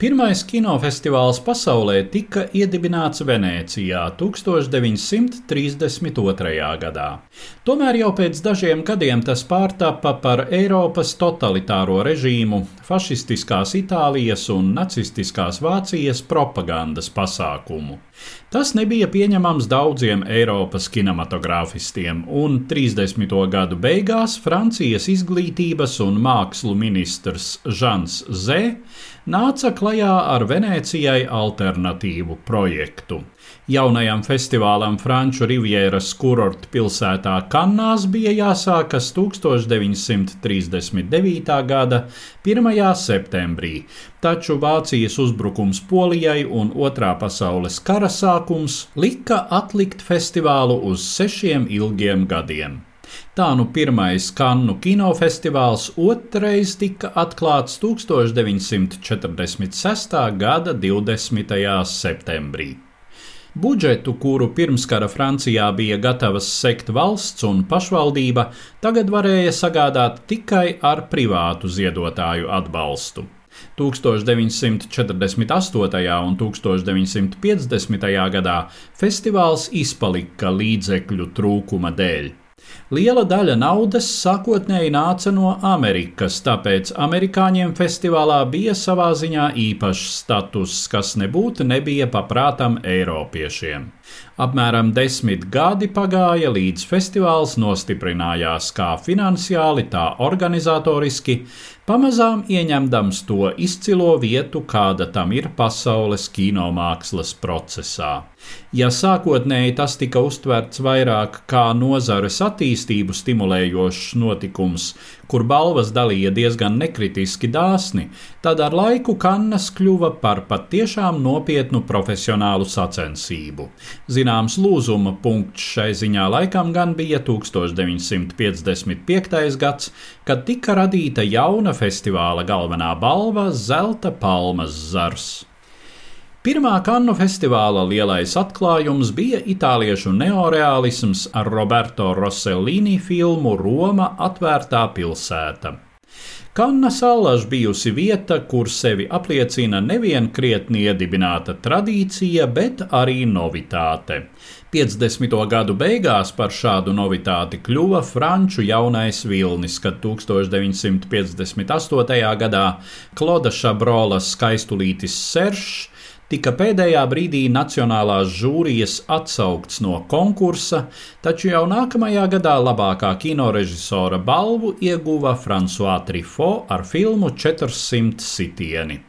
Pirmais kinofestivāls pasaulē tika iedibināts Venecijā 1932. gadā. Tomēr jau pēc dažiem gadiem tas pārtapa par Eiropas totalitāro režīmu, fašistiskās Itālijas un nacistiskās Vācijas propagandas pasākumu. Tas nebija pieņemams daudziem Eiropas kinematogrāfistiem, un 30. gadu beigās Francijas izglītības un mākslu ministrs Žans Zē nāca klajā ar Venecijai alternatīvu projektu. Jaunajam festivālam Franču Rivieras kurorta pilsētā Kannās bija jāsākas 1939. gada 1. septembrī, taču Vācijas uzbrukums Polijai un Otrā pasaules kara sākums lika atlikt festivālu uz sešiem ilgiem gadiem. Tā nu pirmais Kannu kinofestivāls otrais tika atklāts 1946. gada 20. septembrī. Budžetu, kuru pirmskara Francijā bija gatavas sekt valsts un pašvaldība, tagad varēja sagādāt tikai ar privātu ziedotāju atbalstu. 1948. un 1950. gadā festivāls izpalika līdzekļu trūkuma dēļ. Liela daļa naudas sākotnēji nāca no Amerikas, tāpēc amerikāņiem festivālā bija savā ziņā īpašs status, kas nebūtu nebija paprātam Eiropiešiem. Apmēram desmit gadi pagāja, līdz festivāls nostiprinājās kā finansiāli, tā organizatoriski, pamazām ieņemdams to izcilo vietu, kāda tam ir pasaules kinomākslas procesā. Ja sākotnēji tas tika uztverts vairāk kā nozares attīstību stimulējošs notikums, kur balvas dalīja diezgan nekritiski dāsni, tad ar laiku kannas kļuva par patiešām nopietnu profesionālu sacensību. Zināms lūzuma punkts šai ziņā laikam gan bija 1955. gads, kad tika radīta jauna festivāla galvenā balva - Zelta palmas zars. Pirmā Kannu festivāla lielais atklājums bija itāliešu neoreālisms ar Roberto Rossellini filmu Roma atvērtā pilsēta. Kanna salaž bijusi vieta, kur sevi apliecina nevien krietni iedibināta tradīcija, bet arī novitāte. 50. gadu beigās par šādu novitāti kļuva franču jaunais vilnis, kad 1958. gadā Kloda Šabrolas skaistulītis Seršs tika pēdējā brīdī Nacionālās žūrijas atsaukts no konkursa, taču jau nākamajā gadā labākā kinorežisora balvu ieguva François Truffaut ar filmu 400 sitieni.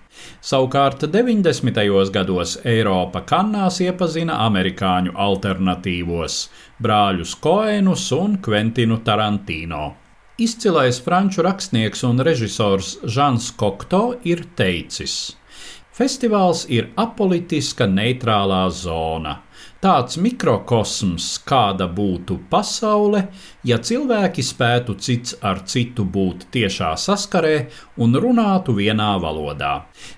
Savukārt 90. gados Eiropa kannās iepazina amerikāņu alternatīvos brāļus Koenus un Kventinu Tarantino. Izcilais franču rakstnieks un režisors Žans Kokto ir teicis: Festivāls ir apolitiska neitrālā zona. Tāds mikrokosms, kāda būtu pasaule, ja cilvēki spētu cits ar citu būt tiešā saskarē un runātu vienā valodā.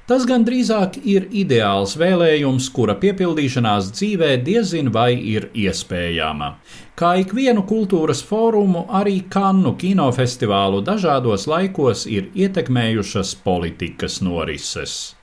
Tas gan drīzāk ir ideāls vēlējums, kura piepildīšanās dzīvē diezin vai ir iespējama. Kā ikvienu kultūras fórumu, arī Kannu kinofestivālu dažādos laikos ir ietekmējušas politikas norises.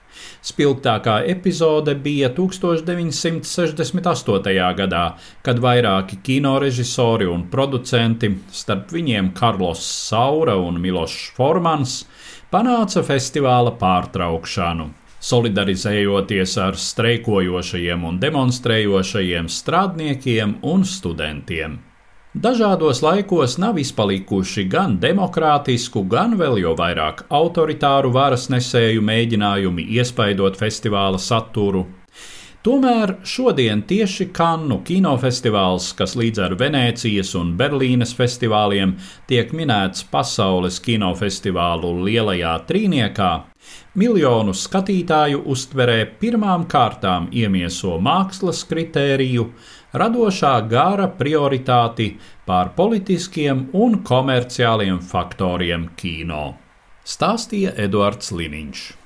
Spilgtākā epizode bija 1968. gadā, kad vairāki kinorežisori un producenti, starp viņiem Karlos Saura un Milošs Formans, panāca festivāla pārtraukšanu solidarizējoties ar streikojošajiem un demonstrējošajiem strādniekiem un studentiem. Dažādos laikos nav izpalikuši gan demokrātisku, gan vēl jau vairāk autoritāru varas nesēju mēģinājumi iespaidot festivāla saturu. Tomēr šodien tieši Kannu kinofestivāls, kas līdz ar Venēcijas un Berlīnes festivāliem tiek minēts pasaules kinofestivālu lielajā trīniekā, miljonu skatītāju uztverē pirmām kārtām iemieso mākslas kritēriju, radošā gara prioritāti pār politiskiem un komerciāliem faktoriem kino. Stāstīja Eduards Liniņš.